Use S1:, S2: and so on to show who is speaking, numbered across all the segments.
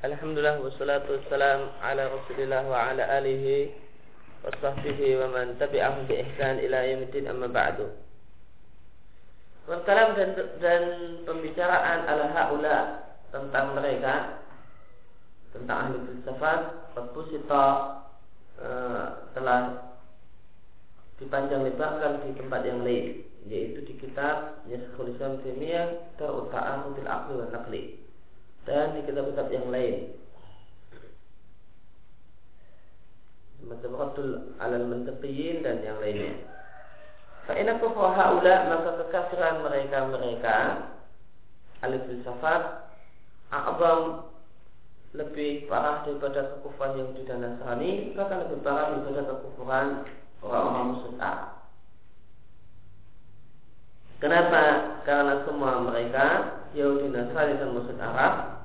S1: Alhamdulillah wassalatu wassalam ala Rasulillah wa ala alihi wa sahbihi wa man tabi'ahum bi ihsan ila yaumiddin amma ba'du. Kalam dan, dan pembicaraan ala haula tentang mereka tentang ahli filsafat Pusita uh, telah dipanjang lebarkan di tempat yang lain yaitu di kitab Yaskhul Islam Taimiyah Ta'uta'ahu fil Aqli wa dan di kitab-kitab yang lain. Semacam Raddul Alal Mantiqiyin dan yang lainnya. Fa'ina kufra haula maka kekafiran mereka-mereka alif filsafat a'zam lebih parah daripada kekufuran Yahudi dan Nasrani bahkan lebih parah daripada kekufuran orang-orang musyrik. Kenapa? Karena semua mereka Yahudi Nasrani dan musyrik Arab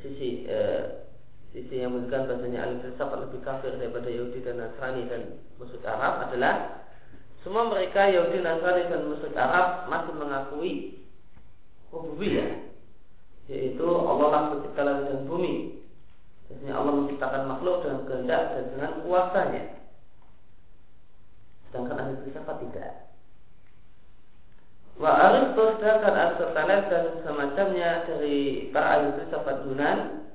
S1: sisi eh, sisi yang menunjukkan bahasanya ahli filsafat lebih kafir daripada Yahudi dan Nasrani dan musyrik Arab adalah semua mereka Yahudi Nasrani dan musyrik Arab masih mengakui rububiyah yaitu Allah lah pencipta langit dan bumi. Biasanya Allah menciptakan makhluk dengan kehendak dan dengan kuasanya. Sedangkan ahli filsafat tidak. Wa Aristos dan Aristoteles dan semacamnya dari para ahli filsafat Yunan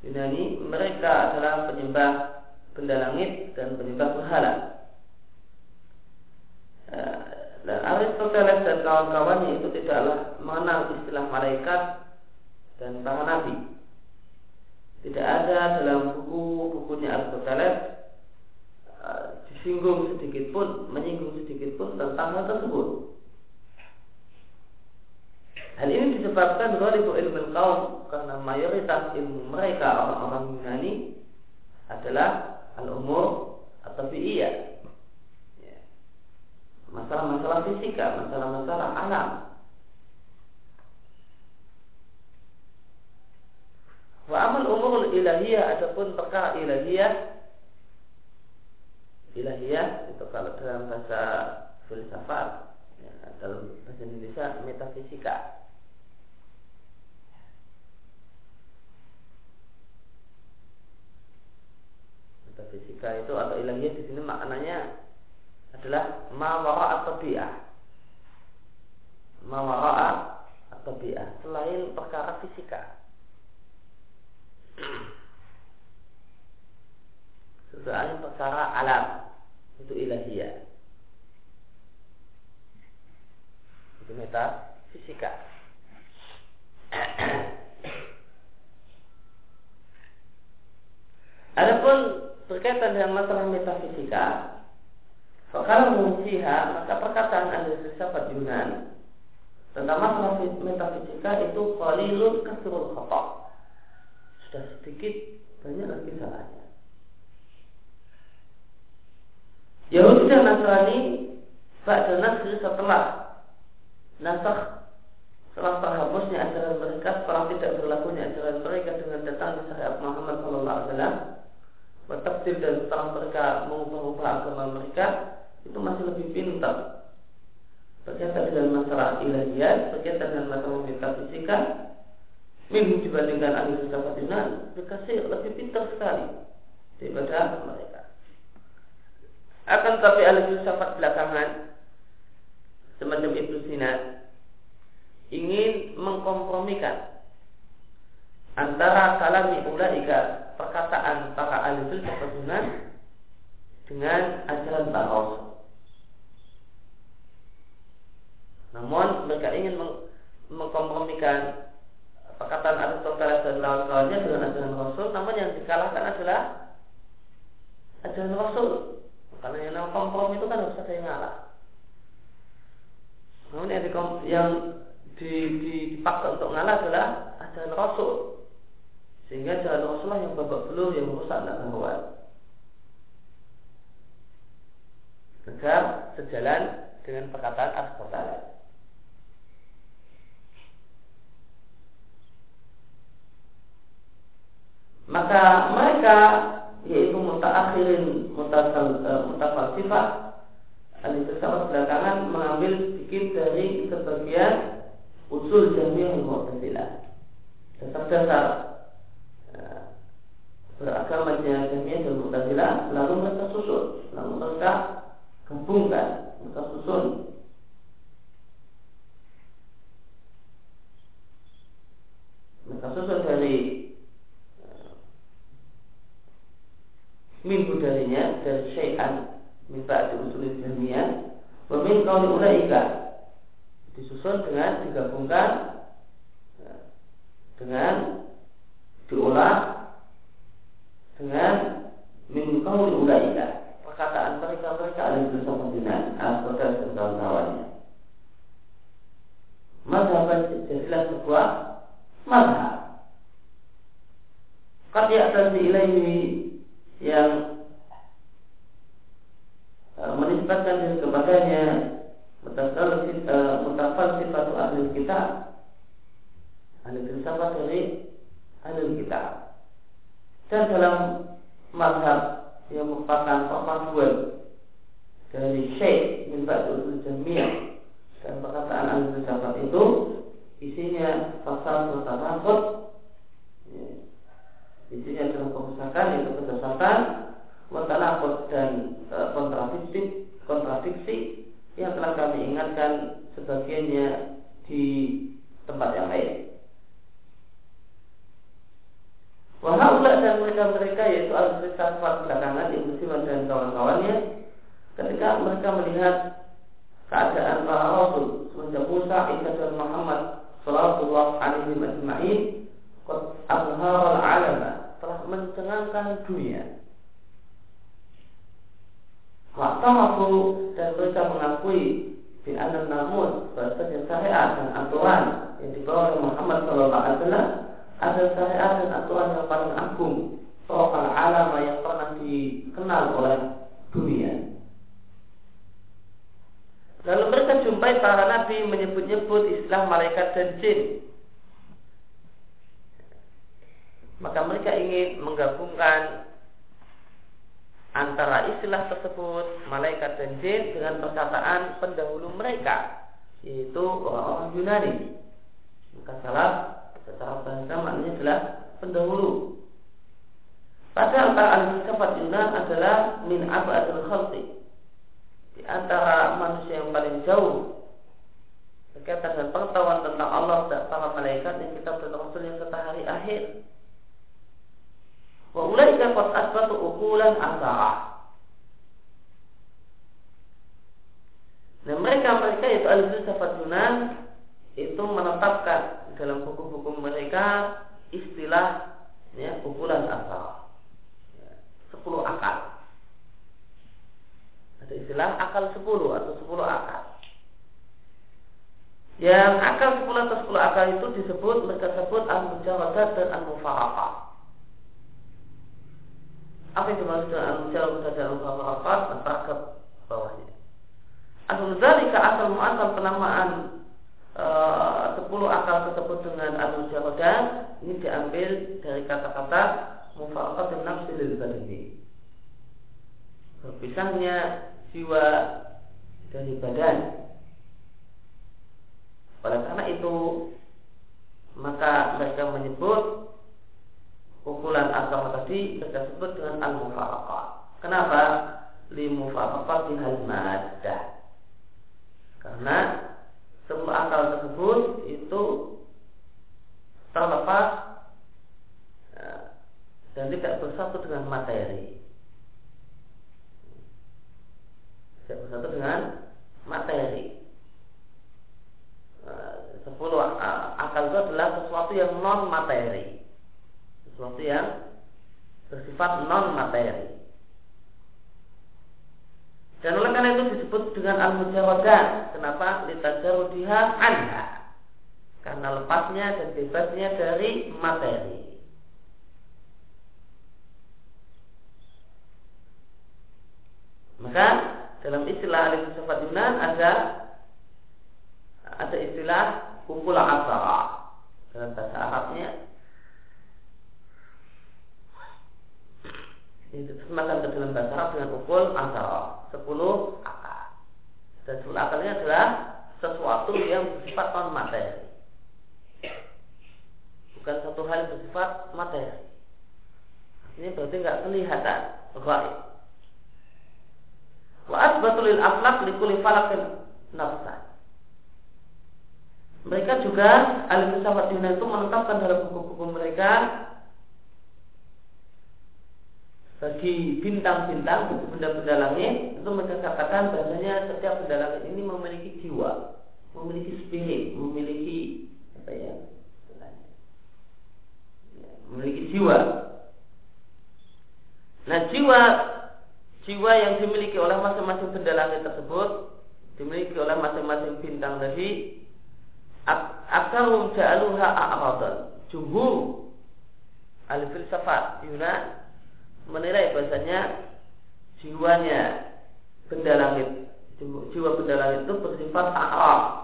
S1: Yunani mereka adalah penyembah benda langit dan penyembah berhala. Eh, dan Aristoteles dan kawan-kawannya itu tidaklah mengenal istilah malaikat dan para nabi. Tidak ada dalam buku-bukunya Aristoteles uh, disinggung sedikit pun, menyinggung sedikit pun tentang hal tersebut. Hal ini disebabkan ghalibu ilmu kaum karena mayoritas ilmu mereka orang-orang Yunani adalah al-umur atau fi'iyah. Ya. Masalah-masalah fisika, masalah-masalah alam. Wa amal umur ilahiyah adapun perkara ilahiyah ilahiyah itu kalau dalam bahasa filsafat ya, dalam bahasa Indonesia metafisika metafisika itu atau ilahiyah di sini maknanya adalah mawara atau bi'ah. Mawara atau bi'ah selain perkara fisika. Selain perkara alam itu ilahiyah. Itu metafisika. Adapun berkaitan dengan masalah metafisika kalau mengisiha maka perkataan ahli filsafat Yunan tentang masalah metafisika itu qalilun kasrul khata. Sudah sedikit banyak lagi salahnya. Yahudi dan Nasrani pada nasri setelah nasakh setelah terhapusnya ajaran mereka setelah tidak berlakunya ajaran mereka dengan datang di syariat Muhammad Sallallahu Alaihi Wasallam bertafsir dan setelah mereka mengubah-ubah agama mereka itu masih lebih pintar. Berkaitan dengan masalah ilahiyat berkaitan dengan masalah metafisika minum dibandingkan ahli filsafat Yunan lebih pintar sekali daripada mereka. Akan tapi ahli filsafat belakangan semacam Ibnu Sina ingin mengkompromikan antara kalami ulaika perkataan para ahli filsafat Yunan dengan ajaran Rasul. Namun mereka ingin meng mengkompromikan perkataan Aristoteles dan kawan-kawannya dengan ajaran Rasul, namun yang dikalahkan adalah ajaran Rasul. Karena yang namanya kompromi itu kan harus ada yang ngalah. Namun yang, di, yang di, di, dipaksa untuk ngalah adalah ajaran Rasul. Sehingga jalan Rasulullah yang babak belur yang merusak anak bahwa agar sejalan dengan perkataan Aristoteles. Maka mereka yaitu mutaakhirin mutafalsifah ahli filsafat belakangan mengambil sedikit dari sebagian usul jamiah Mu'tazilah dasar-dasar beragama Jahmiyah dan Mu'tazilah lalu mereka susun. Lalu mereka gabungkan mereka susun. Mereka susun dari eh, minggu darinya dari syai'an minta diusul Jahmiyah wa min qawli disusun dengan digabungkan eh, dengan diolah dengan min qawli ulaika perkataan mereka mereka ada bersama dengan al-Qadar dan kawan-kawannya. Mazhab jadilah sebuah mazhab Qad ya'tasi ilaihi yang uh, menisbatkan diri kepadanya mutafal sifat ahli kita ahli filsafat dari ahli kita dan dalam mazhab yang merupakan perpaduan dari Syekh min Ba'dul Jamiah dan perkataan ahli filsafat itu isinya pasal mutanakut ya. isinya adalah kerusakan itu kesesatan mutanakut dan e, kontradiksi kontradiksi yang telah kami ingatkan sebagiannya di tempat yang lain. Wahaulah dan mereka-mereka yaitu al-filsafat belakangan Ibnu Siwan dan kawan-kawannya ketika mereka melihat keadaan para Rasul semenjak Musa, Isa dan Muhammad Sallallahu alaihi majma'in Qad al alama Telah mencengangkan dunia Waktamaku dan mereka mengakui Bi anan namun Bahasanya syariat dan aturan Yang dibawa oleh Muhammad Sallallahu alaihi wasallam ada syariat dan aturan yang paling agung soal alam yang pernah dikenal oleh dunia. Lalu mereka jumpai para nabi menyebut-nyebut Islam, malaikat dan jin. Maka mereka ingin menggabungkan antara istilah tersebut malaikat dan jin dengan perkataan pendahulu mereka yaitu orang-orang Yunani. Maka salah secara bahasa maknanya adalah pendahulu. Padahal para ahli filsafat Yunan adalah min abadul khalqi. Di antara manusia yang paling jauh berkaitan dengan pengetahuan tentang Allah dan para malaikat yang kita bertawassul yang serta hari akhir. Wa ulaika qad ukulan asara. Dan mereka-mereka itu ahli filsafat Yunan itu menetapkan dalam buku-buku mereka istilah ya, pukulan asal. Sepuluh akal. Ada istilah akal sepuluh atau sepuluh akal. Yang akal sepuluh atau sepuluh akal itu disebut mereka sebut al-mujawadat dan al-mufaraqah. Apa yang dimaksud dengan al-mujawadat dan al-mufaraqah? Maka ke bawahnya. Asal dari asal muasal penamaan Eh, sepuluh akal tersebut dengan al-mujarodah ini diambil dari kata-kata mufaraqat dan nafsi lil badani. Berpisahnya jiwa dari badan. Oleh karena itu maka mereka menyebut pukulan asal tadi mereka sebut dengan al-mufaraqah. Kenapa? Li mufaraqati hal maddah. Karena semua akal tersebut itu terlepas ya, dan tidak bersatu dengan materi. Tidak bersatu dengan materi. Eh, sepuluh akal itu adalah sesuatu yang non materi, sesuatu yang bersifat non materi. Dan oleh karena itu disebut dengan al-mujawadah. Kenapa? Litajarudiha anha. Karena lepasnya dan bebasnya dari materi. Maka dalam istilah ahli filsafat Yunan ada ada istilah kumpul asara dalam bahasa Arabnya Ke dalam bahasa Arab dengan ukul asal sepuluh akal. Dan sepuluh akalnya adalah sesuatu yang bersifat non materi. Bukan satu hal yang bersifat materi. Ini berarti nggak kelihatan gaib. Wa asbatul lil aflaq li kulli falakin nafsa. Mereka juga ahli filsafat itu menetapkan dalam buku-buku mereka bagi bintang-bintang, benda-benda langit itu mereka katakan bahasanya setiap benda langit ini memiliki jiwa, memiliki spirit, memiliki apa ya, memiliki jiwa. Nah jiwa jiwa yang dimiliki oleh masing-masing benda langit tersebut dimiliki oleh masing-masing bintang tadi akarum ja'aluha a'radan jumhur ahli filsafat Yunan menilai bahasanya jiwanya benda langit jiwa benda langit itu bersifat a'rab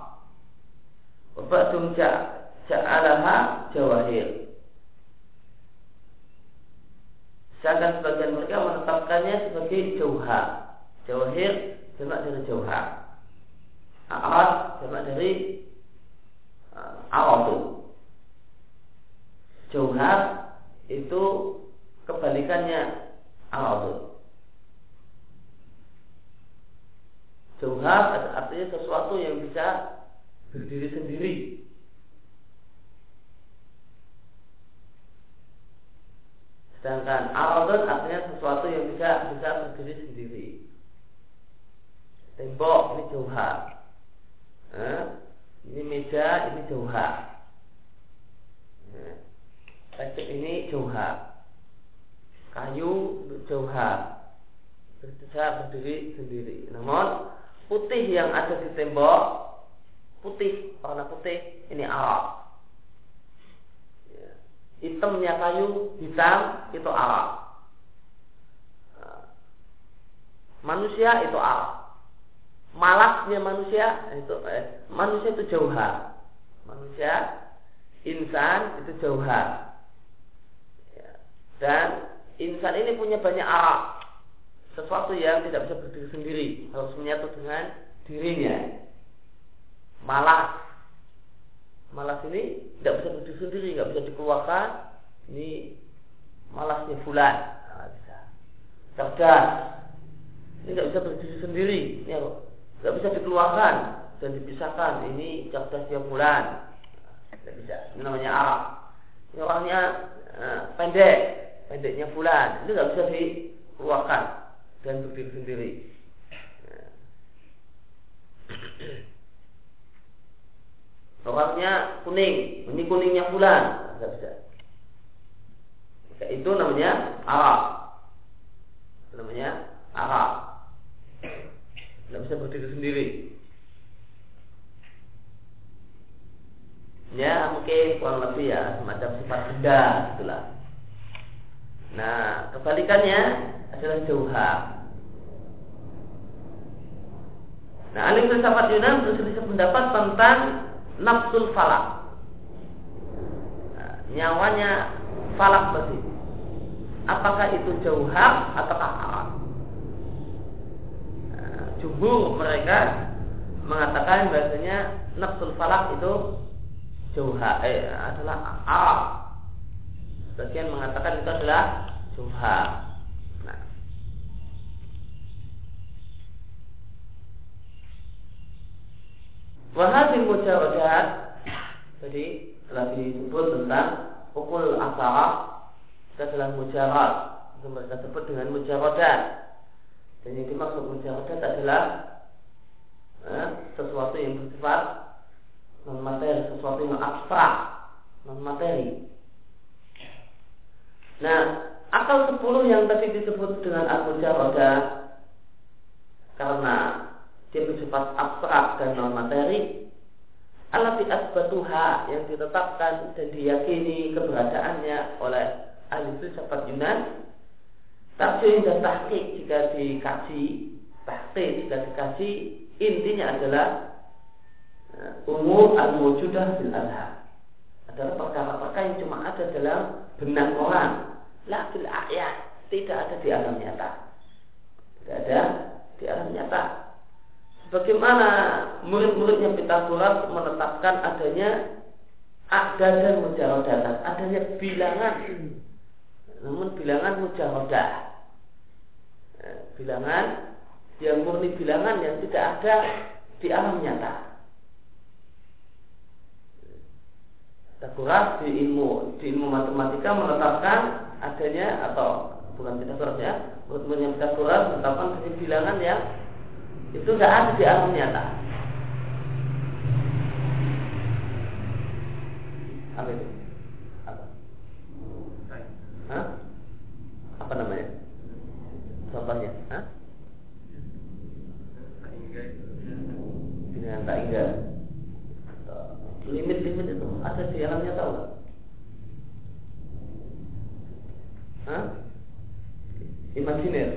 S1: Wabaktum ja'alaha jawahir Sedangkan sebagian mereka menetapkannya sebagai jauha. Jawahir jamak dari jauha. A'ad jamak dari uh, a'adu. Jauha itu kebalikannya a'adu. Jauha artinya sesuatu yang bisa berdiri sendiri Sedangkan aradun artinya sesuatu yang bisa bisa berdiri sendiri. Tembok ini jauha. Eh, ini meja, ini jauha. Eh, ini jauha. Kayu jauha. Bisa berdiri sendiri. Namun putih yang ada di tembok putih warna putih ini arak hitamnya kayu hitam itu arak manusia itu arak malasnya manusia itu eh, manusia itu jauha manusia insan itu jauha ya. dan insan ini punya banyak arak sesuatu yang tidak bisa berdiri sendiri harus menyatu dengan dirinya malas malas ini tidak bisa berdiri sendiri, nggak bisa dikeluarkan. Ini malasnya fulan, nah, bisa. Cerdas, ini nggak bisa berdiri sendiri, ini nggak bisa dikeluarkan dan dipisahkan. Ini cerdasnya fulan, nggak bisa. Ini namanya Arab. Ini orangnya uh, pendek, pendeknya fulan, ini nggak bisa dikeluarkan dan berdiri sendiri. Orangnya kuning, ini kuningnya bulan, nggak bisa. Itu namanya Arab. namanya Arab. Nggak bisa berdiri sendiri. Ya mungkin kurang lebih ya semacam sifat benda itulah. Nah kebalikannya adalah jauha. Nah, ahli filsafat Yunan berselisih pendapat tentang nafsul falak. Nah, nyawanya falak tadi apakah itu jauhar atau haram? Nah, jumhur mereka mengatakan bahasanya nafsul falak itu jauhar eh, adalah Arab sebagian mengatakan itu adalah jauhar nah. Wahadil mujawadat Jadi telah disebut tentang Pukul asarah Itu adalah mujarad. Itu mereka sebut dengan mujawadat Dan yang dimaksud mujawadat adalah eh, Sesuatu yang bersifat Non materi Sesuatu yang abstrak Non materi Nah Akal sepuluh yang tadi disebut dengan al-mujawadat Karena dia bersifat abstrak dan non materi alati asbatuha yang ditetapkan dan diyakini keberadaannya oleh ahli filsafat Yunan. Tafsir dan tahqiq jika dikaji Tahqiq jika dikaji Intinya adalah eh, Umur al-wujudah bil adha Adalah perkara-perkara yang cuma ada dalam benak orang. La fil ayat Tidak ada di alam nyata. Tidak ada di alam nyata. Bagaimana murid-muridnya Pitagoras menetapkan adanya ada dan mujawadatan, adanya bilangan. Namun bilangan mujahadah. Ya, bilangan yang murni bilangan yang tidak ada di alam nyata. Takuras di ilmu di ilmu matematika menetapkan adanya atau bukan tidak ya, menurut Takuras menetapkan bilangan yang itu tidak ada di alam nyata. Apa itu? Apa? Hah? Apa namanya? Contohnya? Hah? Dengan tak hingga Limit-limit itu ada di alamnya tahu? Hah? Imajiner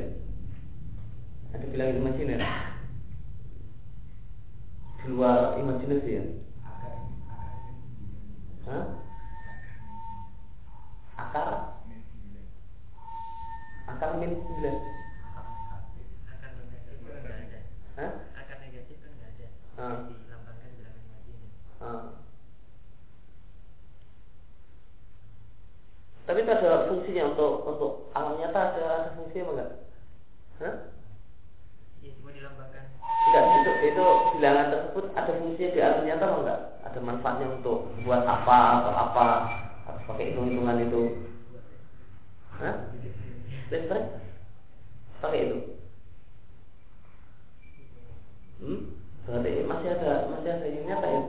S1: Ada bilang imajiner Di luar imajinasi ya Hah? Akar? Akar min sembilan. Hah? Akar negatif kan nggak ada. Ah. Dilambangkan bilangan mati ini. Ah. Tapi itu ada fungsinya untuk untuk alam nyata ada, ada fungsinya enggak? Hah? Ya cuma dilambangkan. Enggak, itu itu bilangan tersebut ada fungsinya di alam nyata enggak? ada manfaatnya untuk buat apa atau apa harus pakai hitung-hitungan itu Hah? listrik pakai itu hmm? berarti masih ada masih ada yang nyata ya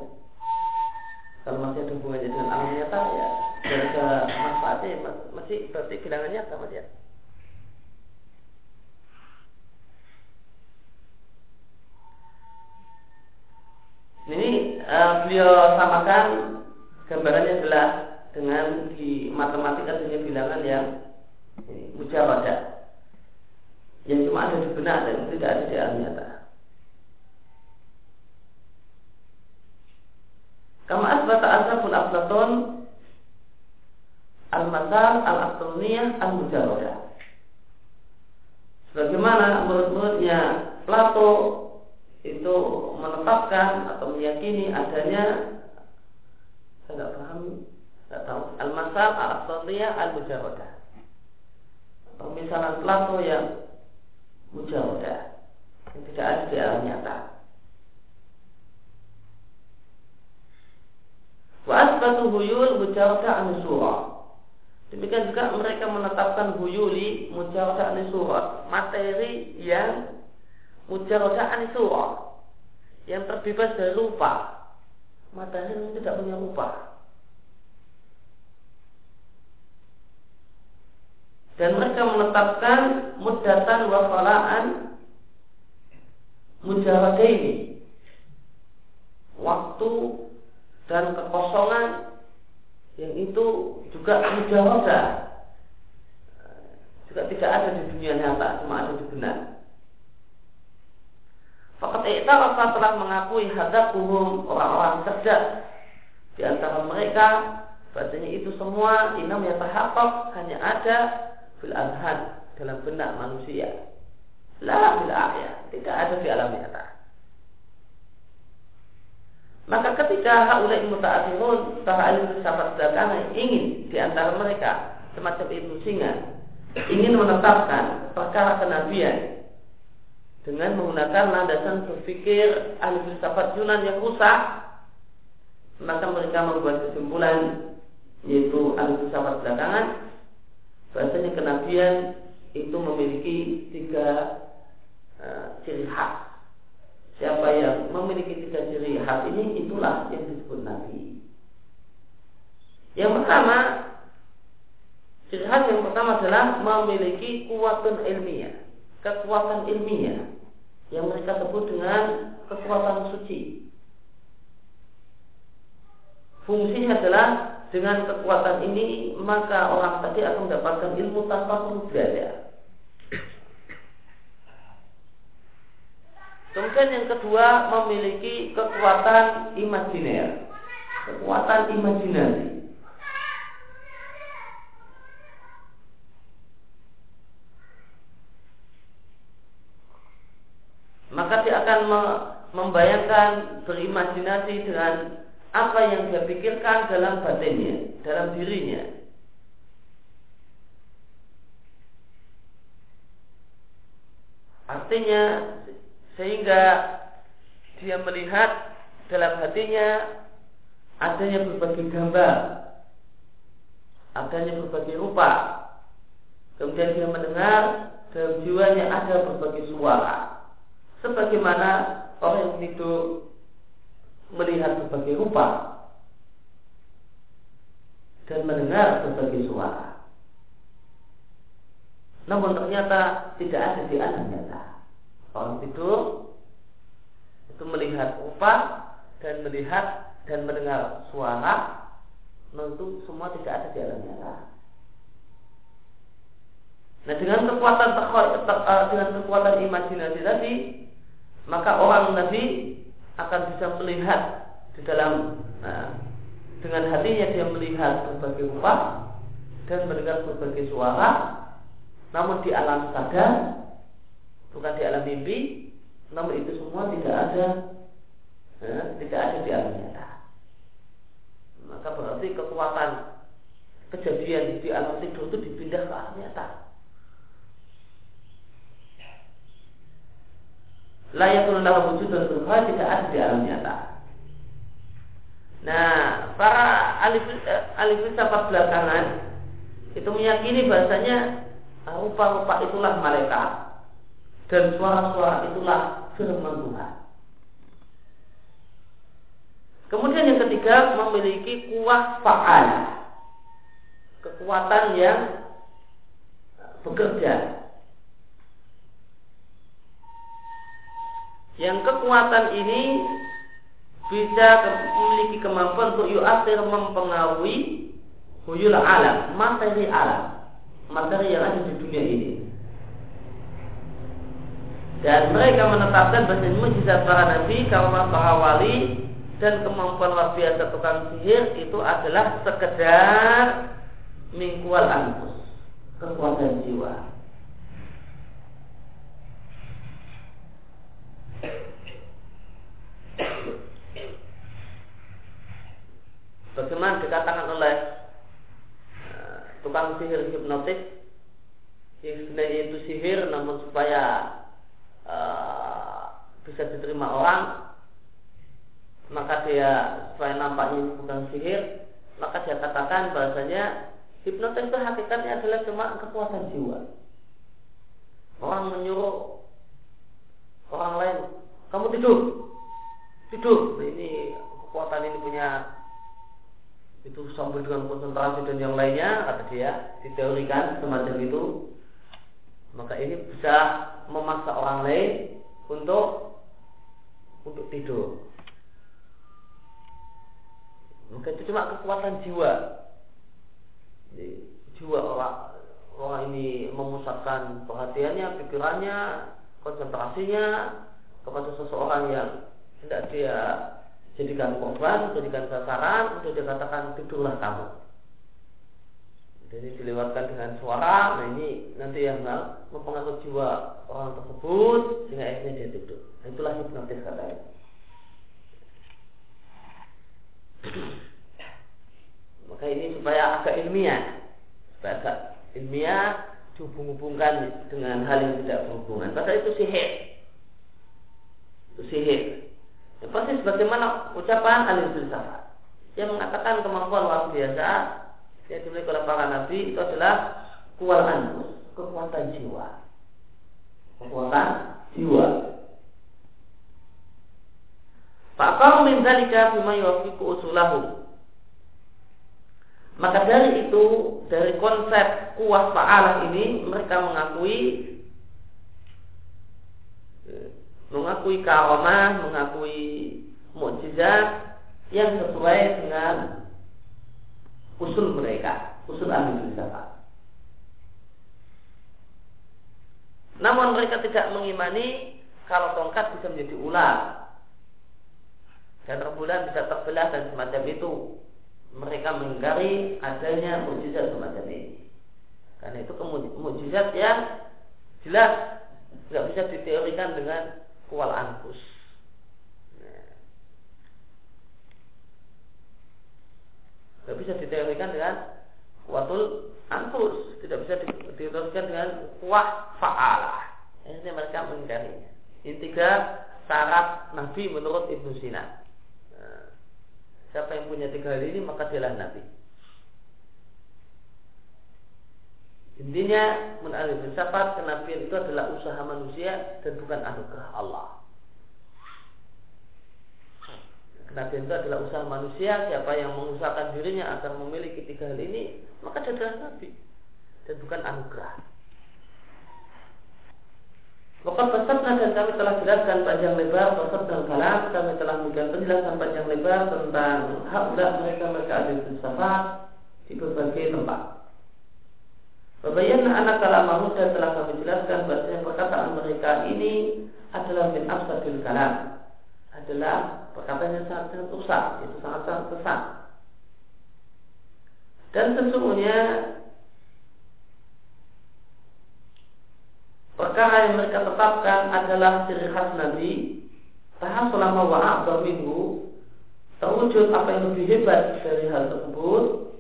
S1: kalau masih ada hubungannya dengan alam nyata ya ada manfaatnya masih berarti bilangan nyata masih ya Ini uh, beliau samakan gambarannya jelas dengan di matematika dengan bilangan yang mujawadah yang cuma ada di benak dan tidak ada di alam nyata. Kama asbata ashabul aflatun al-masal al-astoniyah al-mujawadah. Sebagaimana menurut-menurutnya Plato itu menetapkan atau meyakini adanya saya nggak paham nggak tahu al-masal al-asatiyah al-mujawadah pemisalan Plato yang mujawadah yang tidak ada di alam nyata. Wa asbatu huyul mujawadah an Demikian juga mereka menetapkan huyuli mujawadah an materi yang mujarodah anisura yang terbebas dari lupa matahari tidak punya lupa dan mereka menetapkan mudatan wa falaan ini waktu dan kekosongan yang itu juga mujarodah juga tidak ada di dunia nyata cuma ada di benar Fakat i'tarafa telah mengakui hadapuhum orang-orang cerdas di antara mereka Bahasanya itu semua inam yatahaqqaq hanya ada fil dalam benak manusia. La ahya, tidak ada di alam nyata. Maka ketika haulai muta'akhirun para ahli filsafat belakangan ingin di antara mereka semacam itu singa ingin menetapkan perkara kenabian dengan menggunakan landasan berpikir ahli filsafat Yunan yang rusak maka mereka membuat kesimpulan yaitu ahli filsafat belakangan bahasanya kenabian itu memiliki tiga uh, ciri khas siapa yang memiliki tiga ciri khas ini itulah yang disebut nabi yang pertama ciri khas yang pertama adalah memiliki kuatun ilmiah kekuatan ilmiah yang mereka sebut dengan kekuatan suci. Fungsinya adalah dengan kekuatan ini maka orang tadi akan mendapatkan ilmu tanpa perlu belajar. Kemudian yang kedua memiliki kekuatan imajiner, kekuatan imajinasi. Maka dia akan membayangkan berimajinasi dengan apa yang dia pikirkan dalam batinnya, dalam dirinya. Artinya sehingga dia melihat dalam hatinya adanya berbagai gambar, adanya berbagai rupa. Kemudian dia mendengar dalam jiwanya ada berbagai suara. Sebagaimana orang yang itu melihat berbagai rupa dan mendengar berbagai suara. Namun ternyata tidak ada di alam nyata. Orang tidur. Itu melihat rupa dan melihat dan mendengar suara. Tentu semua tidak ada di alam nyata. Nah dengan kekuatan eh, dengan kekuatan imajinasi tadi maka orang tadi akan bisa melihat di dalam nah, dengan hatinya dia melihat berbagai rupa dan mendengar berbagai suara. Namun di alam sadar bukan di alam mimpi namun itu semua tidak ada ya, tidak ada di alam nyata. Maka berarti kekuatan kejadian di alam tidur itu dipindah ke alam nyata. Layak dalam wujud dan tidak ada di alam nyata. Nah para alif alif filsafat belakangan itu meyakini bahasanya rupa-rupa itulah malaikat dan suara-suara itulah firman Tuhan. Kemudian yang ketiga memiliki kuah fa'al. Kekuatan yang bekerja. Yang kekuatan ini bisa memiliki kemampuan untuk yu'athir mempengaruhi huyul alam, materi alam, materi yang ada di dunia ini dan mereka menetapkan bahwa mujizat para nabi, karena para wali dan kemampuan luar biasa tukang sihir itu adalah sekedar mingkual anfus, kekuatan jiwa. Bagaimana dikatakan oleh uh, tukang sihir hipnotis sebenarnya itu sihir namun supaya Eh, bisa diterima orang maka dia supaya nampaknya ini bukan sihir maka dia katakan bahasanya hipnotis itu hakikatnya adalah cuma kekuatan jiwa. Orang menyuruh orang lain kamu tidur tidur. Nah, ini kekuatan ini punya itu sampai dengan konsentrasi dan yang lainnya kata dia diteorikan semacam itu. Maka ini bisa memaksa orang lain untuk untuk tidur. Maka itu cuma kekuatan jiwa. Jiwa orang orang ini memusatkan perhatiannya, pikirannya, konsentrasinya kepada seseorang yang tidak dia jadikan korban, jadikan sasaran, untuk dikatakan tidurlah kamu. Jadi dilewatkan dengan suara, nah ini nanti yang mempengaruhi jiwa orang tersebut sehingga akhirnya dia tidur. Nah, itulah hipnotis katanya. Maka ini supaya agak ilmiah, supaya agak ilmiah dihubung-hubungkan dengan hal yang tidak berhubungan. Padahal itu sihir. Itu sihir. Ya, pasti sebagaimana ucapan alim filsafat yang mengatakan kemampuan luar biasa yang dimiliki oleh para nabi itu adalah anfus, kekuatan jiwa. Kekuatan jiwa. Fakar min dzalika bima yuwafiqu usulahu. Maka dari itu, dari konsep kuah fa'alah ini, mereka mengakui mengakui karamah, mengakui mukjizat yang sesuai dengan usul mereka, usul ahli filsafat. Namun mereka tidak mengimani kalau tongkat bisa menjadi ular dan rembulan bisa terbelah dan semacam itu. Mereka mengingkari adanya mujizat semacam ini. Karena itu mujizat yang jelas tidak bisa diteorikan dengan kual anfus. tidak bisa diteorikan dengan kuatul anfus tidak bisa diteorikan dengan kuah fa'alah Akhirnya mereka mengingkari. Ini tiga syarat Nabi menurut Ibnu Sina. Nah, siapa yang punya tiga hal ini maka dialah Nabi. Intinya menurut filsafat kenabian itu adalah usaha manusia dan bukan anugerah Allah. Kenabian itu adalah usaha manusia. Siapa yang mengusahakan dirinya agar memiliki tiga hal ini, maka dia adalah nabi dan bukan anugerah. Maka peserta dan kami telah jelaskan panjang lebar peserta dan kalam kami telah memberikan penjelasan panjang lebar tentang hak mereka mereka ada filsafat di berbagai tempat. Babayan anak kalam dan telah kami jelaskan bahwa perkataan mereka ini adalah min absadil kalam adalah perkataan yang sangat sangat rusak, itu sangat sangat sesat. Dan sesungguhnya perkara yang mereka tetapkan adalah ciri khas Nabi tahap selama wa'ab minggu terwujud apa yang lebih hebat dari hal tersebut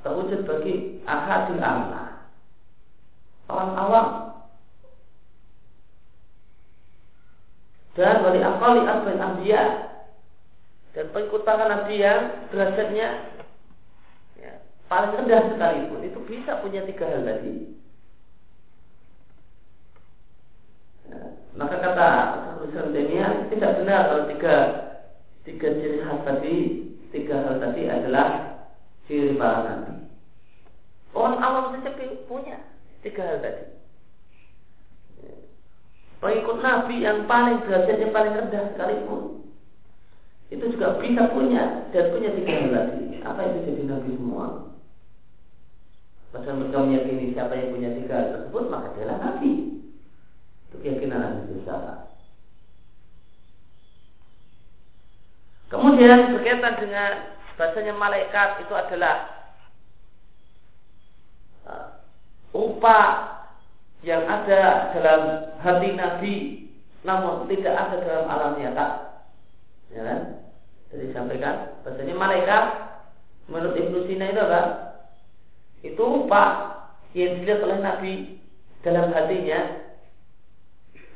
S1: terwujud bagi ahadil amma orang awam dan wali akali asbin ambiya dan pengikut para nabi yang derajatnya ya, paling rendah sekalipun itu bisa punya tiga hal tadi ya, maka kata Islam tidak benar kalau tiga tiga ciri khas tadi tiga hal tadi adalah ciri para nabi. Orang awam saja punya tiga hal tadi. Pengikut nabi yang paling derajatnya paling rendah sekalipun itu juga bisa punya dan punya tiga tadi. Apa itu jadi nabi semua? Padahal mereka meyakini siapa yang punya tiga tersebut maka dia nabi. Itu keyakinan ahli Kemudian berkaitan dengan bahasanya malaikat itu adalah uh, rupa yang ada dalam hati Nabi namun tidak ada dalam alam nyata. Ya kan? Jadi sampaikan bahasanya malaikat menurut Ibnu Sina itu apa? Itu rupa yang dilihat oleh Nabi dalam hatinya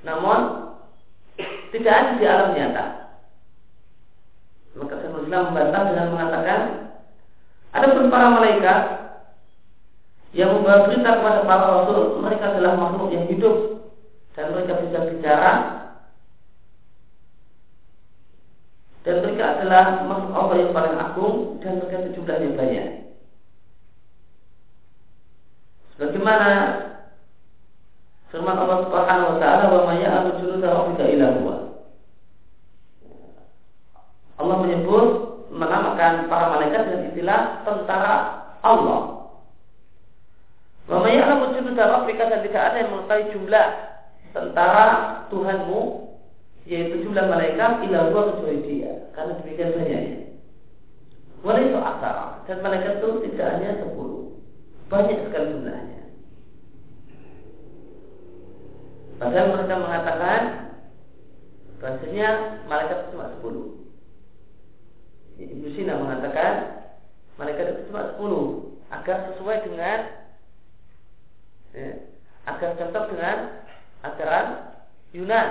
S1: namun tidak ada di alam nyata. Maka Islam membantah dengan mengatakan ada pun para malaikat yang membawa berita kepada para rasul mereka adalah makhluk yang hidup dan mereka bisa bicara dan mereka adalah makhluk Allah yang paling agung dan mereka jumlahnya banyak. Sebagaimana firman Allah Subhanahu wa taala wa may ya'lamu junuda. Allah menyebut menamakan para malaikat dengan istilah tentara Allah. Wa may ya'lamu junuda rabbika dan tidak ada yang mengetahui jumlah tentara Tuhanmu yaitu jumlah malaikat ila huwa kecuali dia karena demikian banyaknya. Wala itu asar dan malaikat itu tidak hanya sepuluh banyak sekali jumlahnya. Padahal mereka mengatakan bahasanya malaikat cuma sepuluh. Ibnu Sina mengatakan malaikat itu cuma 10 agar sesuai dengan ya, agar cocok dengan ajaran Yunan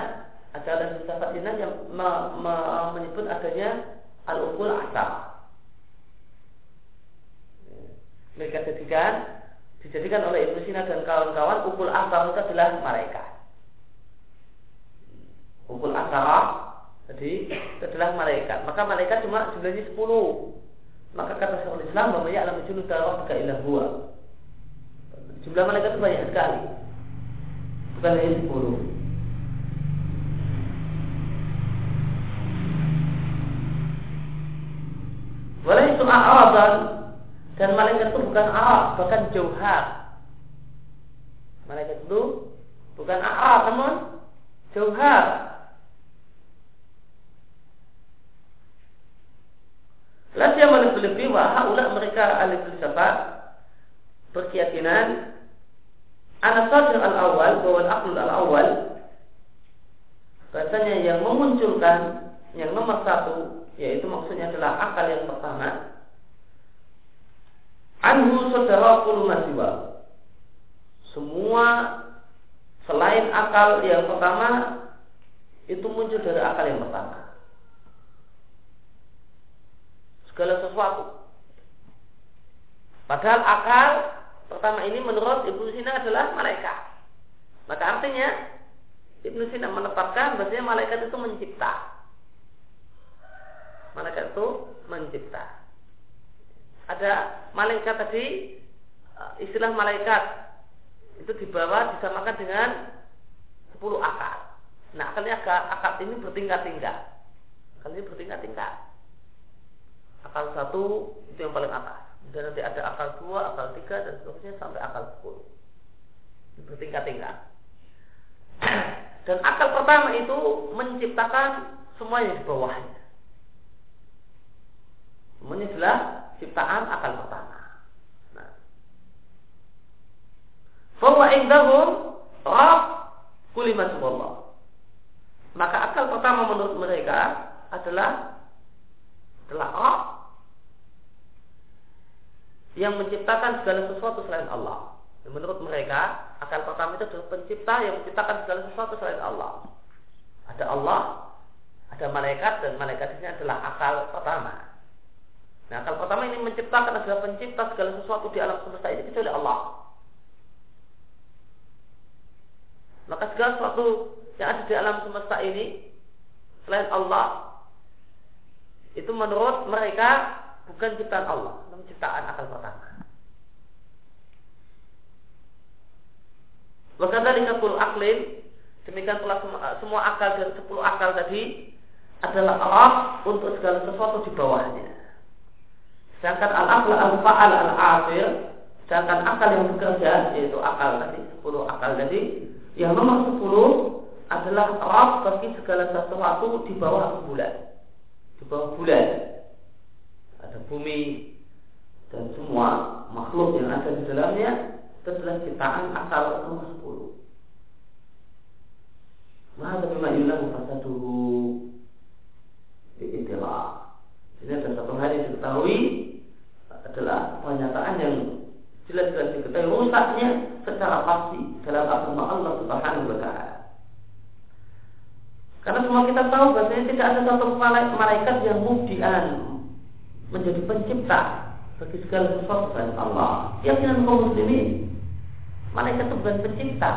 S1: ajaran filsafat Yunan yang me, me, menyebut adanya al-ukul asal ya, mereka jadikan dijadikan oleh Ibnu Sina dan kawan-kawan ukul asal itu adalah malaikat ukul asal jadi itu adalah malaikat. Maka malaikat cuma jumlahnya 10. Maka kata Syekhul Islam bahwa ya alam junud rabbika illa huwa. Jumlah malaikat itu banyak sekali. Bukan hanya 10. Walau itu a'radan dan malaikat itu bukan arab, bahkan jauhar. Malaikat itu bukan arab, namun jauhar. Lasia lebih wa haula mereka ahli filsafat berkeyakinan anak sadir al awal bahwa al al awal bahasanya yang memunculkan yang nomor satu yaitu maksudnya adalah akal yang pertama anhu saudara kulumasiwa semua selain akal yang pertama itu muncul dari akal yang pertama. Segala sesuatu. Padahal akal pertama ini menurut Ibnu Sina adalah malaikat. Maka artinya Ibnu Sina menetapkan bahwasanya malaikat itu mencipta. Malaikat itu mencipta. Ada malaikat tadi istilah malaikat itu dibawa disamakan dengan 10 akal. Nah, akalnya akal, akal ini bertingkat-tingkat. Ini bertingkat-tingkat. Akal satu itu yang paling atas. Dan nanti ada akal dua, akal tiga, dan seterusnya sampai akal sepuluh. Bertingkat-tingkat. Dan akal pertama itu menciptakan semuanya di bawahnya. Semuanya adalah ciptaan akal pertama. Nah. Bahwa indahum Rab kulimat Allah. Maka akal pertama menurut mereka adalah adalah yang menciptakan segala sesuatu selain Allah. Menurut mereka, akal pertama itu adalah pencipta yang menciptakan segala sesuatu selain Allah. Ada Allah, ada malaikat dan malaikat ini adalah akal pertama. Nah, akal pertama ini menciptakan adalah pencipta segala sesuatu di alam semesta ini kecuali Allah. Maka segala sesuatu yang ada di alam semesta ini selain Allah itu menurut mereka bukan ciptaan Allah, ciptaan akal pertama. Wakanda kapul aklin demikian pula semua, semua akal dan sepuluh akal tadi adalah Allah untuk segala sesuatu di bawahnya. Sedangkan al-aql al-fa'al al-afir sedangkan akal yang bekerja yaitu akal tadi sepuluh akal tadi yang nomor sepuluh adalah Rab bagi segala sesuatu di bawah bulan di bawah bulan ada bumi dan semua makhluk yang ada di dalamnya itu adalah ciptaan akal nomor 10. Maka bima ilahu fasaduhu bi'itilah. Ini ada satu hal yang diketahui adalah pernyataan yang jelas-jelas diketahui rusaknya secara pasti dalam agama Allah Subhanahu wa taala. Karena semua kita tahu bahwasanya tidak ada satu malaikat yang mubdian menjadi pencipta bagi segala sesuatu selain Allah. Keyakinan kaum muslimin, malaikat itu bukan pencipta.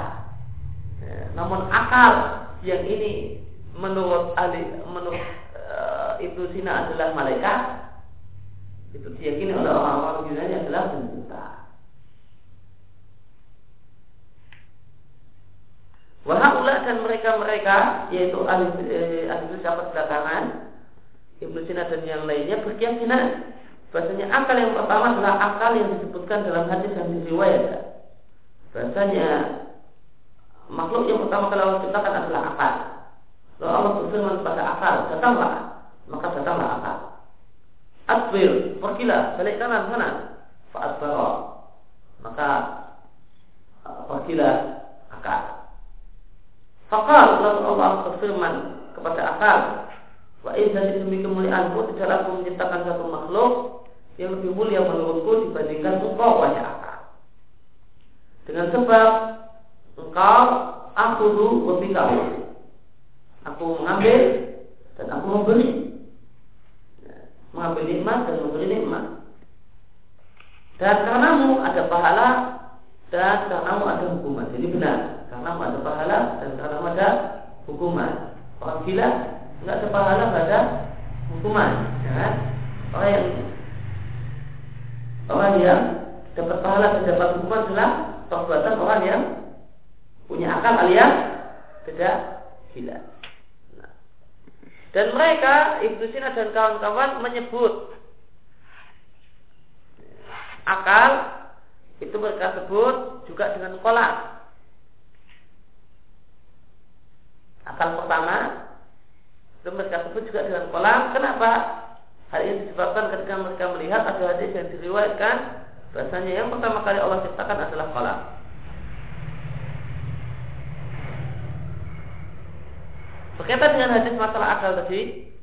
S1: Ya, namun akal yang ini menurut ahli menurut uh, Ibnu Sina adalah malaikat itu diyakini oleh orang-orang Yunani adalah pencipta. Wahaula dan mereka-mereka yaitu ahli eh, ahli filsafat belakangan Ibnu Sina dan yang lainnya berkeyakinan bahasanya akal yang pertama adalah akal yang disebutkan dalam hadis yang diriwayatkan. Bahasanya makhluk yang pertama kali Allah ciptakan adalah akal. Lalu Allah berfirman kepada akal, datanglah, maka datanglah akal. Asbir, pergilah, balik kanan sana. Fa'asbara, maka uh, pergilah akal. Fakal lalu Allah berfirman kepada akal, Wa dari demi kemuliaanku tidaklah aku menciptakan satu makhluk yang lebih mulia menurutku dibandingkan engkau wahai akal. Dengan sebab engkau aku lebih Aku mengambil dan aku memberi. Mengambil nikmat dan memberi nikmat. Dan karenamu ada pahala dan karenamu ada hukuman. Jadi benar, karenamu ada pahala dan karenamu ada hukuman. Orang gila nggak ada pahala pada hukuman ya. Orang yang orang yang dapat pahala dan dapat hukuman adalah perbuatan orang yang punya akal alias tidak gila nah. dan mereka Ibnu Sina dan kawan-kawan menyebut akal itu mereka sebut juga dengan kolak. Akal pertama itu mereka sebut juga dengan kolam. Kenapa? Hal ini disebabkan ketika mereka melihat ada hadis yang diriwayatkan bahasanya yang pertama kali Allah ciptakan adalah kolam. Berkaitan dengan hadis masalah akal tadi,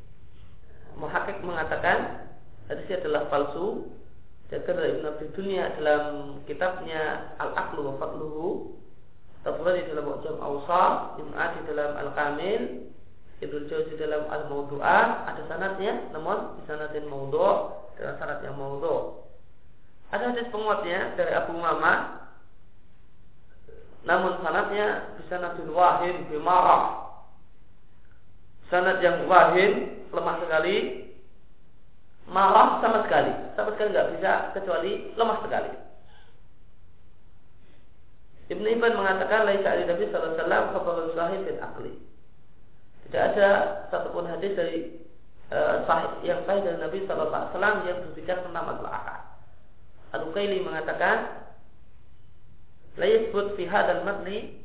S1: Muhakkik mengatakan hadisnya adalah palsu. Dan dari Ibn Abi Dunia dalam kitabnya Al-Aqlu wa Fadluhu Tabrani dalam Mu'jam Awsal, Ibn Adi dalam Al-Kamil, Ibn Jauzi dalam Al-Mawdu'at, ada sanatnya, namun di sanatin Mawdu' dalam sanat yang Mawdu' Ada hadis penguatnya dari Abu Mama, namun sanatnya bisa nadul wahin bimarah. Sanat yang wahin lemah sekali, marah sama sekali, sama sekali nggak bisa kecuali lemah sekali. Ibn Ibn mengatakan laisa ali Nabi sallallahu alaihi wasallam khabarul sahih aqli. Tidak ada satupun hadis dari uh, sahih yang sahih dari Nabi sallallahu alaihi wasallam yang berbicara tentang masalah akal. Al-Ukaili mengatakan la yasbut fi hadzal matni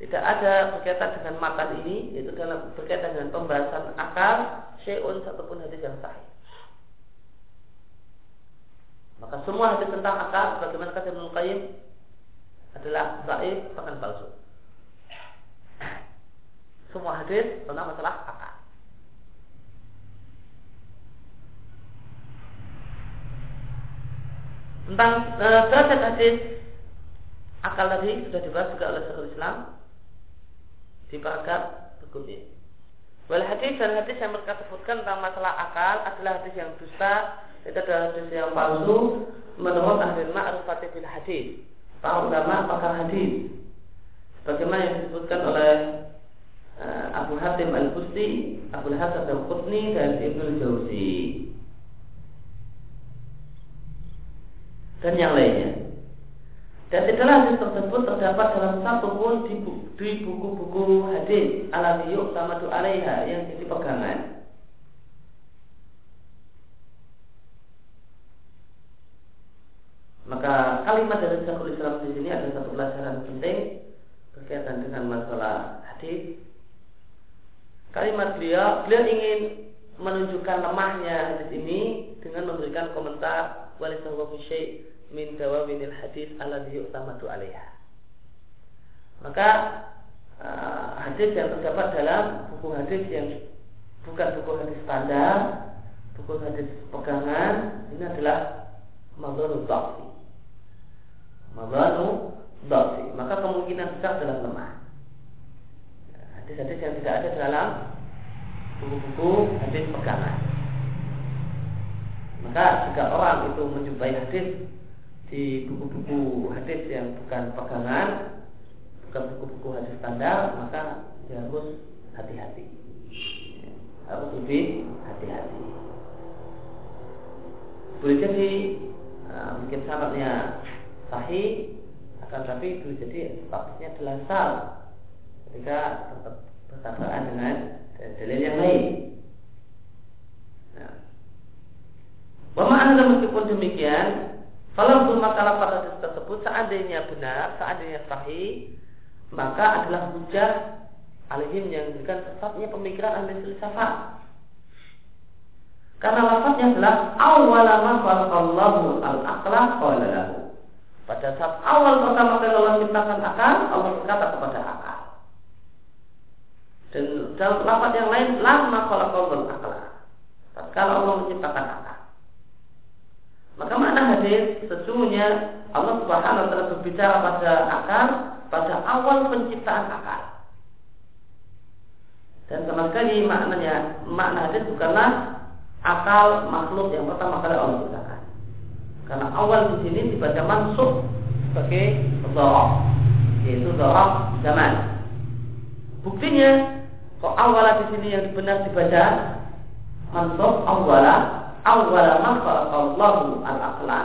S1: tidak ada berkaitan dengan matan ini yaitu dalam berkaitan dengan pembahasan akal syai'un satupun hadis yang sahih. Maka semua hadis tentang akal bagaimana kata Ibnu Qayyim adalah zaif bahkan palsu. Semua hadis tentang masalah akal. Tentang uh, derajat hadis akal tadi sudah dibahas juga oleh Syekhul Islam di paragraf berikutnya. Wal hadis dan hadis yang mereka sebutkan tentang masalah akal adalah hadis yang dusta, itu adalah hadis yang palsu menurut ahli ma'rifati bil hadis para ulama pakar hadis sebagaimana yang disebutkan oleh Abu Hatim Al-Busti, Abu Hasan Al-Qutni dan Ibnu Jauzi dan yang lainnya. Dan tidaklah hadis tersebut terdapat dalam satu pun di buku-buku hadis alamiyuk sama alaiha yang jadi pegangan Maka kalimat dari Syekhul Islam di sini ada satu pelajaran penting berkaitan dengan masalah hadis. Kalimat beliau, beliau ingin menunjukkan lemahnya hadis ini dengan memberikan komentar walisahu syai' min dawawinil hadis ala yu'tamadu alaiha. Maka uh, hadis yang terdapat dalam buku hadis yang bukan buku hadis standar, buku hadis pegangan, ini adalah mazharul dhafi. Mazanu dhafi. Maka kemungkinan besar adalah lemah. Hadis-hadis yang tidak ada dalam buku-buku hadis pegangan. Maka jika orang itu menjumpai hadis di buku-buku hadis yang bukan pegangan, bukan buku-buku hadis standar, maka dia harus hati-hati. Harus lebih hati-hati. Boleh jadi uh, mungkin syaratnya sahih akan tapi itu jadi statusnya adalah sal tetap bertabrakan dengan dalil yang lain. Nah. anda meskipun demikian, kalau belum makalah pada tersebut seandainya benar, seandainya sahih, maka adalah hujah alihim yang memberikan sesatnya pemikiran ahli filsafat. Karena lafaznya adalah awalama khalaqallahu al-aqla qala. Pada saat awal pertama kali Allah menciptakan akal, Allah berkata kepada akal. Dan dalam lafaz yang lain, lama kalau kau akal. Kalau Allah menciptakan akal. Maka mana hadis sesungguhnya Allah Subhanahu wa taala berbicara pada akal pada awal penciptaan akal. Dan sama sekali maknanya makna hadis bukanlah akal makhluk yang pertama kali Allah ciptakan. Karena awal di sini dibaca mansuk sebagai dorok, yaitu dorok zaman. Buktinya, kok awal di sini yang benar dibaca mansuk awala awala ma khalaqallahu al-aqla.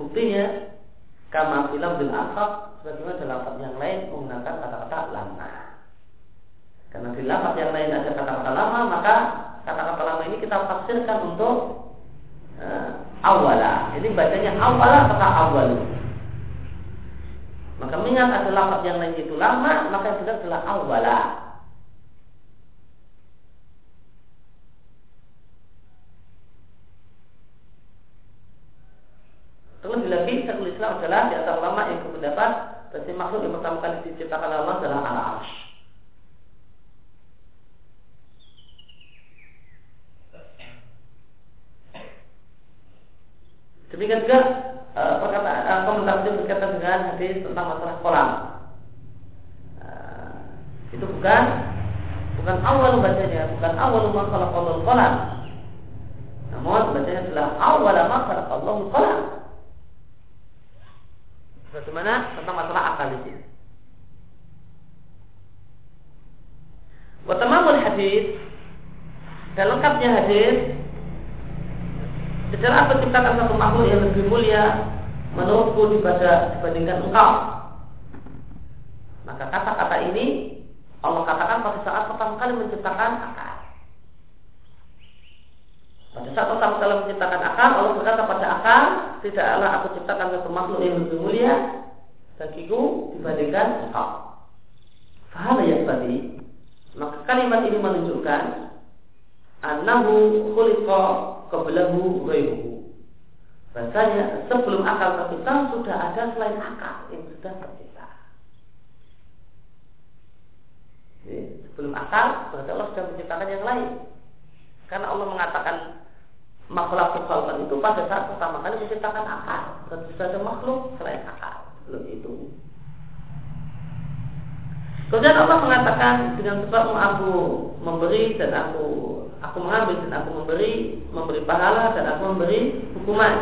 S1: Buktinya kama film bil asaf sebagaimana dalam lafaz yang lain menggunakan kata-kata lama. Karena di lafaz yang lain ada kata-kata lama, maka kata-kata lama ini kita tafsirkan untuk uh, awala. Ini bacanya awala atau awal. Maka mengingat ada lafaz yang lain itu lama, maka yang benar adalah awala. Terlebih lagi Syekhul Islam adalah di antara ulama yang berpendapat bahwa makhluk yang pertama kali diciptakan Allah adalah al-arsh. Demikian juga uh, perkataan uh, komentar berkaitan dengan hadis tentang masalah kolam. Itu bukan bukan awal bacanya, bukan awal ma khalaqallahu qalam. Namun bacanya adalah awal ma khalaqallahu qalam. Bagaimana tentang masalah akal di sini. Watamamul hadis dan lengkapnya hadis secara penciptakan satu makhluk yang lebih mulia menurutku dibandingkan engkau. Maka kata-kata ini Allah katakan pada saat pertama kali menciptakan akal. Pada saat pertama kali menciptakan akal, Allah berkata pada akal, tidaklah aku ciptakan satu makhluk yang lebih mulia bagiku dibandingkan engkau. Faham ya tadi? Maka kalimat ini menunjukkan annahu khuliqa qablahu ghairuhu. Bahasanya sebelum akal tercipta sudah ada selain akal yang sudah tercipta. Sebelum akal berarti Allah sudah menciptakan yang lain. Karena Allah mengatakan makhluk khalqan itu pada saat pertama kali menciptakan akal. Berarti sudah ada makhluk selain akal sebelum itu. Kemudian Allah mengatakan dengan sebab aku memberi dan aku aku mengambil dan aku memberi memberi pahala dan aku memberi hukuman.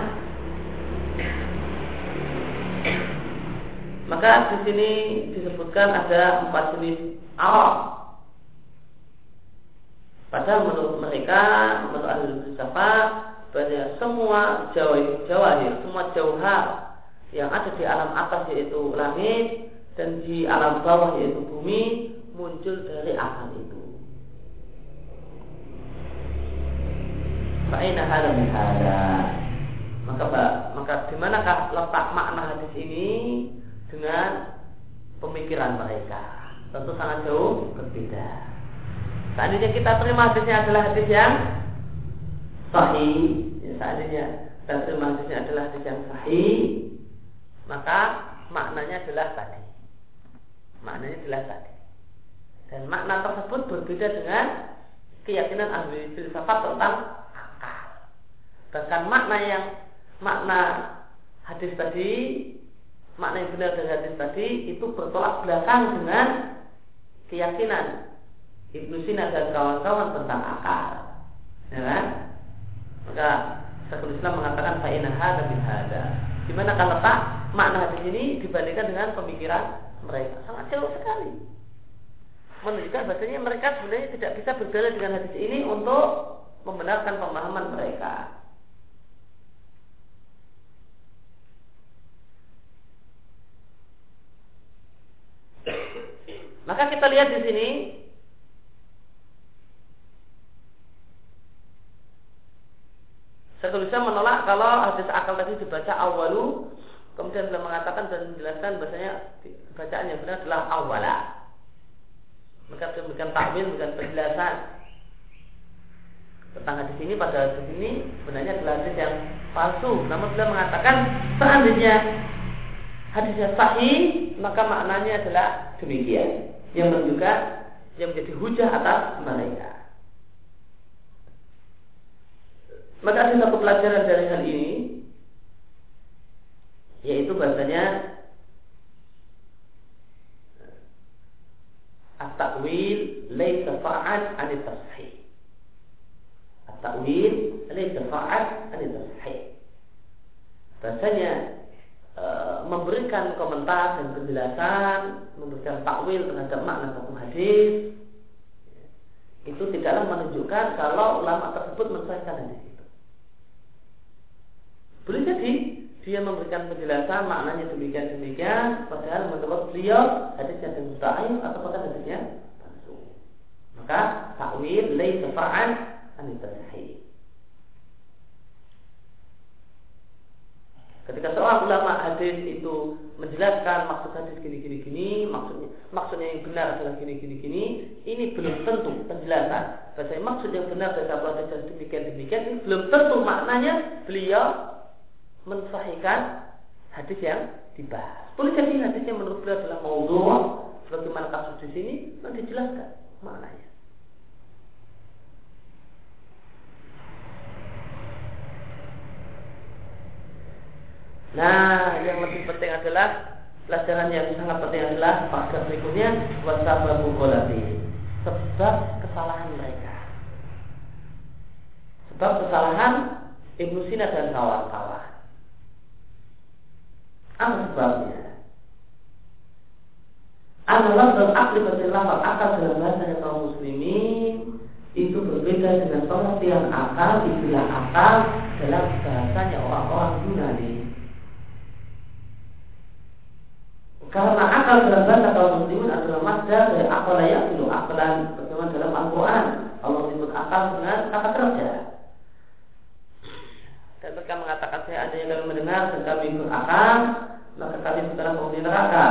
S1: Maka di sini disebutkan ada empat jenis Arab. Padahal menurut mereka, menurut ahli filsafat, bahwa semua Jawa Jawa ya, semua jauhar yang ada di alam atas yaitu langit, dan di alam bawah yaitu bumi muncul dari akal itu. Fa'ina hada. Maka maka di manakah letak makna hadis ini dengan pemikiran mereka? Tentu sangat jauh berbeda. Seandainya kita terima hadisnya adalah hadis yang sahih, ya, seandainya kita terima hadisnya adalah hadis yang sahih, maka maknanya adalah tadi maknanya jelas tadi. Dan makna tersebut berbeda dengan keyakinan ahli filsafat tentang akal. Bahkan makna yang makna hadis tadi, makna yang benar dari hadis tadi itu bertolak belakang dengan keyakinan Ibnu Sina dan kawan-kawan tentang akal. Ya kan? Maka Syekhul Islam mengatakan fa'inah hada bin hada. Di mana kan letak makna hadis ini dibandingkan dengan pemikiran mereka sangat jauh sekali menunjukkan bahasanya mereka sebenarnya tidak bisa berdalil dengan hadis ini untuk membenarkan pemahaman mereka. Maka kita lihat di sini Saya tulisnya menolak kalau hadis akal tadi dibaca awalu Kemudian beliau mengatakan dan menjelaskan bahasanya bacaan yang benar adalah awala. Maka demikian takwil, bukan penjelasan tentang hadis ini pada hadis ini sebenarnya adalah hadis yang palsu. Namun beliau mengatakan seandainya hadisnya sahih, maka maknanya adalah demikian. Yang menunjukkan yang menjadi hujah atas mereka. Maka ada satu pelajaran dari hal ini yaitu bahasanya at-ta'wil laysa fa'ad 'an at-tashih. At-ta'wil laysa fa'ad 'an at-tashih. Bahasanya e, memberikan komentar dan penjelasan, memberikan takwil terhadap makna satu hadis itu tidaklah menunjukkan kalau ulama tersebut mensahihkan hadis. Boleh jadi dia memberikan penjelasan maknanya demikian demikian padahal menurut beliau hadisnya mustahil atau bahkan hadisnya palsu maka takwil laisa fa'an an Ketika seorang ulama hadis itu menjelaskan maksud hadis gini gini gini, maksudnya maksudnya yang benar adalah gini gini gini, ini belum tentu penjelasan. Bahasa maksud yang benar dari hadis demikian demikian ini belum tentu maknanya beliau mensahihkan hadis yang dibahas. Boleh jadi yang menurut beliau adalah maudhu, sebagaimana kasus di sini? Nanti dijelaskan maknanya. Nah, yang lebih penting adalah pelajaran yang sangat penting adalah pada berikutnya wasababu golati sebab kesalahan mereka. Sebab kesalahan Ibnu Sina dan kawan-kawan apa sebabnya adalah dan akli bertilafat akal dalam bahasa kaum muslimin itu berbeda dengan pengertian akal, akal dalam bahasanya orang-orang Yunani. Karena akal dalam bahasa kaum muslimin adalah masdar dari akal yang dulu akalan bagaimana dalam Al-Quran Allah menyebut akal dengan kata kerja. Dan mereka mengatakan saya ada yang kami mendengar dan kami berakal, maka kami sekarang penghuni neraka.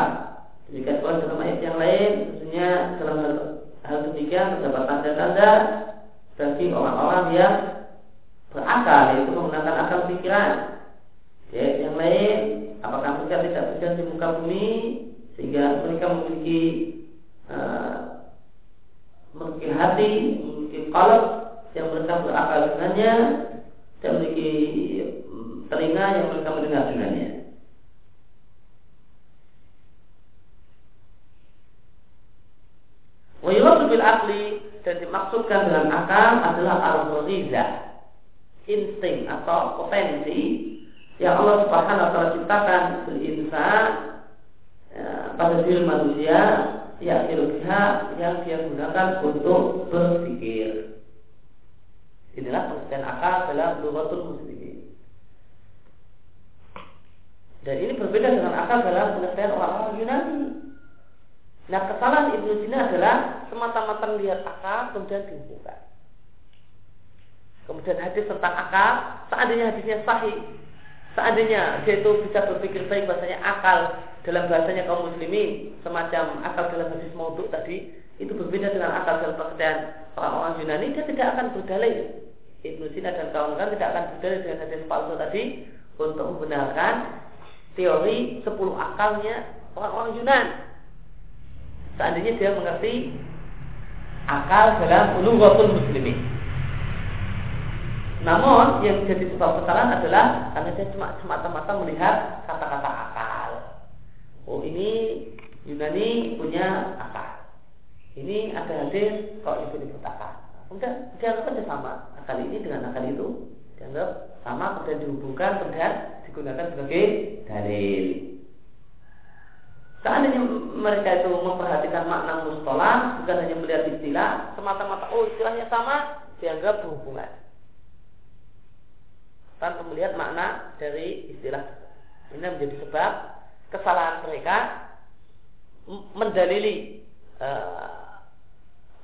S1: Jika pula dalam ayat yang lain, tentunya dalam hal, hal demikian terdapat tanda-tanda bagi orang-orang yang berakal, yaitu menggunakan akal pikiran. Ya, yang lain Apakah mereka tidak berjalan di muka bumi sehingga mereka memiliki uh, memiliki hati, memiliki kalb yang mereka berakal dengannya dan memiliki mm, telinga yang mereka mendengar dengannya. Wayuradu bil akli dan dimaksudkan dengan akal adalah al-gharizah, insting atau potensi yang Allah Subhanahu wa taala ciptakan fil insan ya, pada diri manusia ya ilmiah yang dia gunakan untuk berpikir. Inilah pengertian akal dalam lughatul muslimin. Dan ini berbeda dengan akal dalam pengertian orang-orang Yunani. Nah kesalahan Ibnu Sina adalah semata-mata melihat akal kemudian dihubungkan. Kemudian hadis tentang akal, seandainya hadisnya sahih, Seandainya dia itu bisa berpikir baik bahasanya akal dalam bahasanya kaum muslimin semacam akal dalam hadis maudhu tadi itu berbeda dengan akal dalam pengertian orang-orang Yunani dia tidak akan berdalih Ibnu Sina dan kawan-kawan tidak akan berdalih dengan hadis palsu tadi untuk membenarkan teori 10 akalnya orang-orang Yunani. Seandainya dia mengerti akal dalam ulungwatul muslimin namun yang menjadi sebab kesalahan adalah karena dia cuma semata-mata melihat kata-kata akal. Oh ini Yunani punya akal. Ini ada hadis kok itu disebut akal. Kemudian dianggap saja sama akal ini dengan akal itu dianggap sama kemudian dihubungkan kemudian digunakan sebagai dalil. Seandainya mereka itu memperhatikan makna mustolah bukan hanya melihat istilah semata-mata oh istilahnya sama dianggap berhubungan tanpa melihat makna dari istilah ini menjadi sebab kesalahan mereka mendalili uh,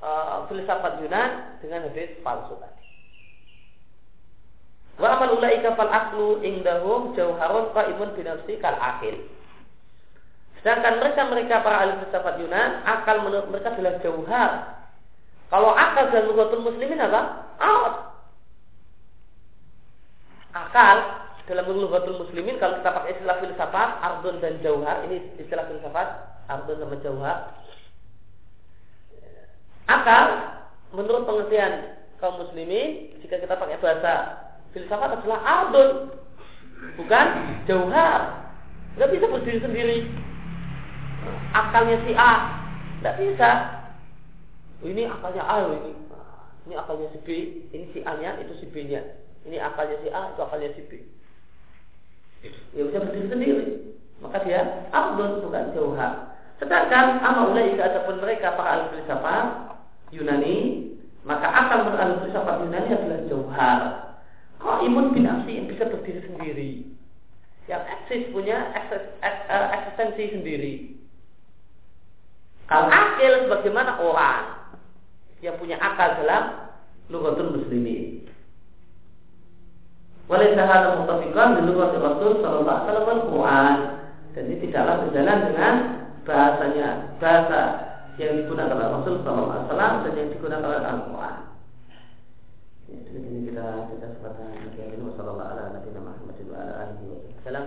S1: uh, filsafat Yunan dengan hadis palsu tadi. Wa amal ulaika fal aklu indahum jauharun qaimun binafsi kal akil. Sedangkan mereka-mereka para ahli filsafat Yunan, akal menurut mereka adalah jauhar. Kalau akal dan lughatul muslimin apa? Out akal dalam lughatul muslimin kalau kita pakai istilah filsafat ardun dan jauhar ini istilah filsafat ardun sama jauhar. Akal menurut pengertian kaum muslimin jika kita pakai bahasa filsafat adalah ardun bukan jauhar. Nggak bisa berdiri sendiri. Akalnya si A nggak bisa. Ini akalnya A ini. Ini akalnya si B ini si A nya itu si B nya ini akalnya si A, itu akalnya si B. Ya bisa berdiri sendiri. Maka dia abdul bukan jauhar. Sedangkan amal ulaika adapun mereka para ahli filsafat Yunani, maka akal menurut ahli filsafat Yunani adalah jauhar. Kok imun bin yang bisa berdiri sendiri. Yang eksis punya eh, eksistensi sendiri. Kalau akil sebagaimana orang yang punya akal dalam lugatul muslimin. Oleh sahada mutafikan di luar Rasul Sallallahu Alaihi Wasallam dan ini tidaklah berjalan dengan bahasanya bahasa yang digunakan oleh Rasul Sallallahu Alaihi Wasallam dan yang digunakan oleh Al Quran. Ya, ini kita kita kesempatan lagi Salam ini Wassalamualaikum warahmatullahi wabarakatuh.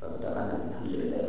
S1: Mudah-mudahan alhamdulillah.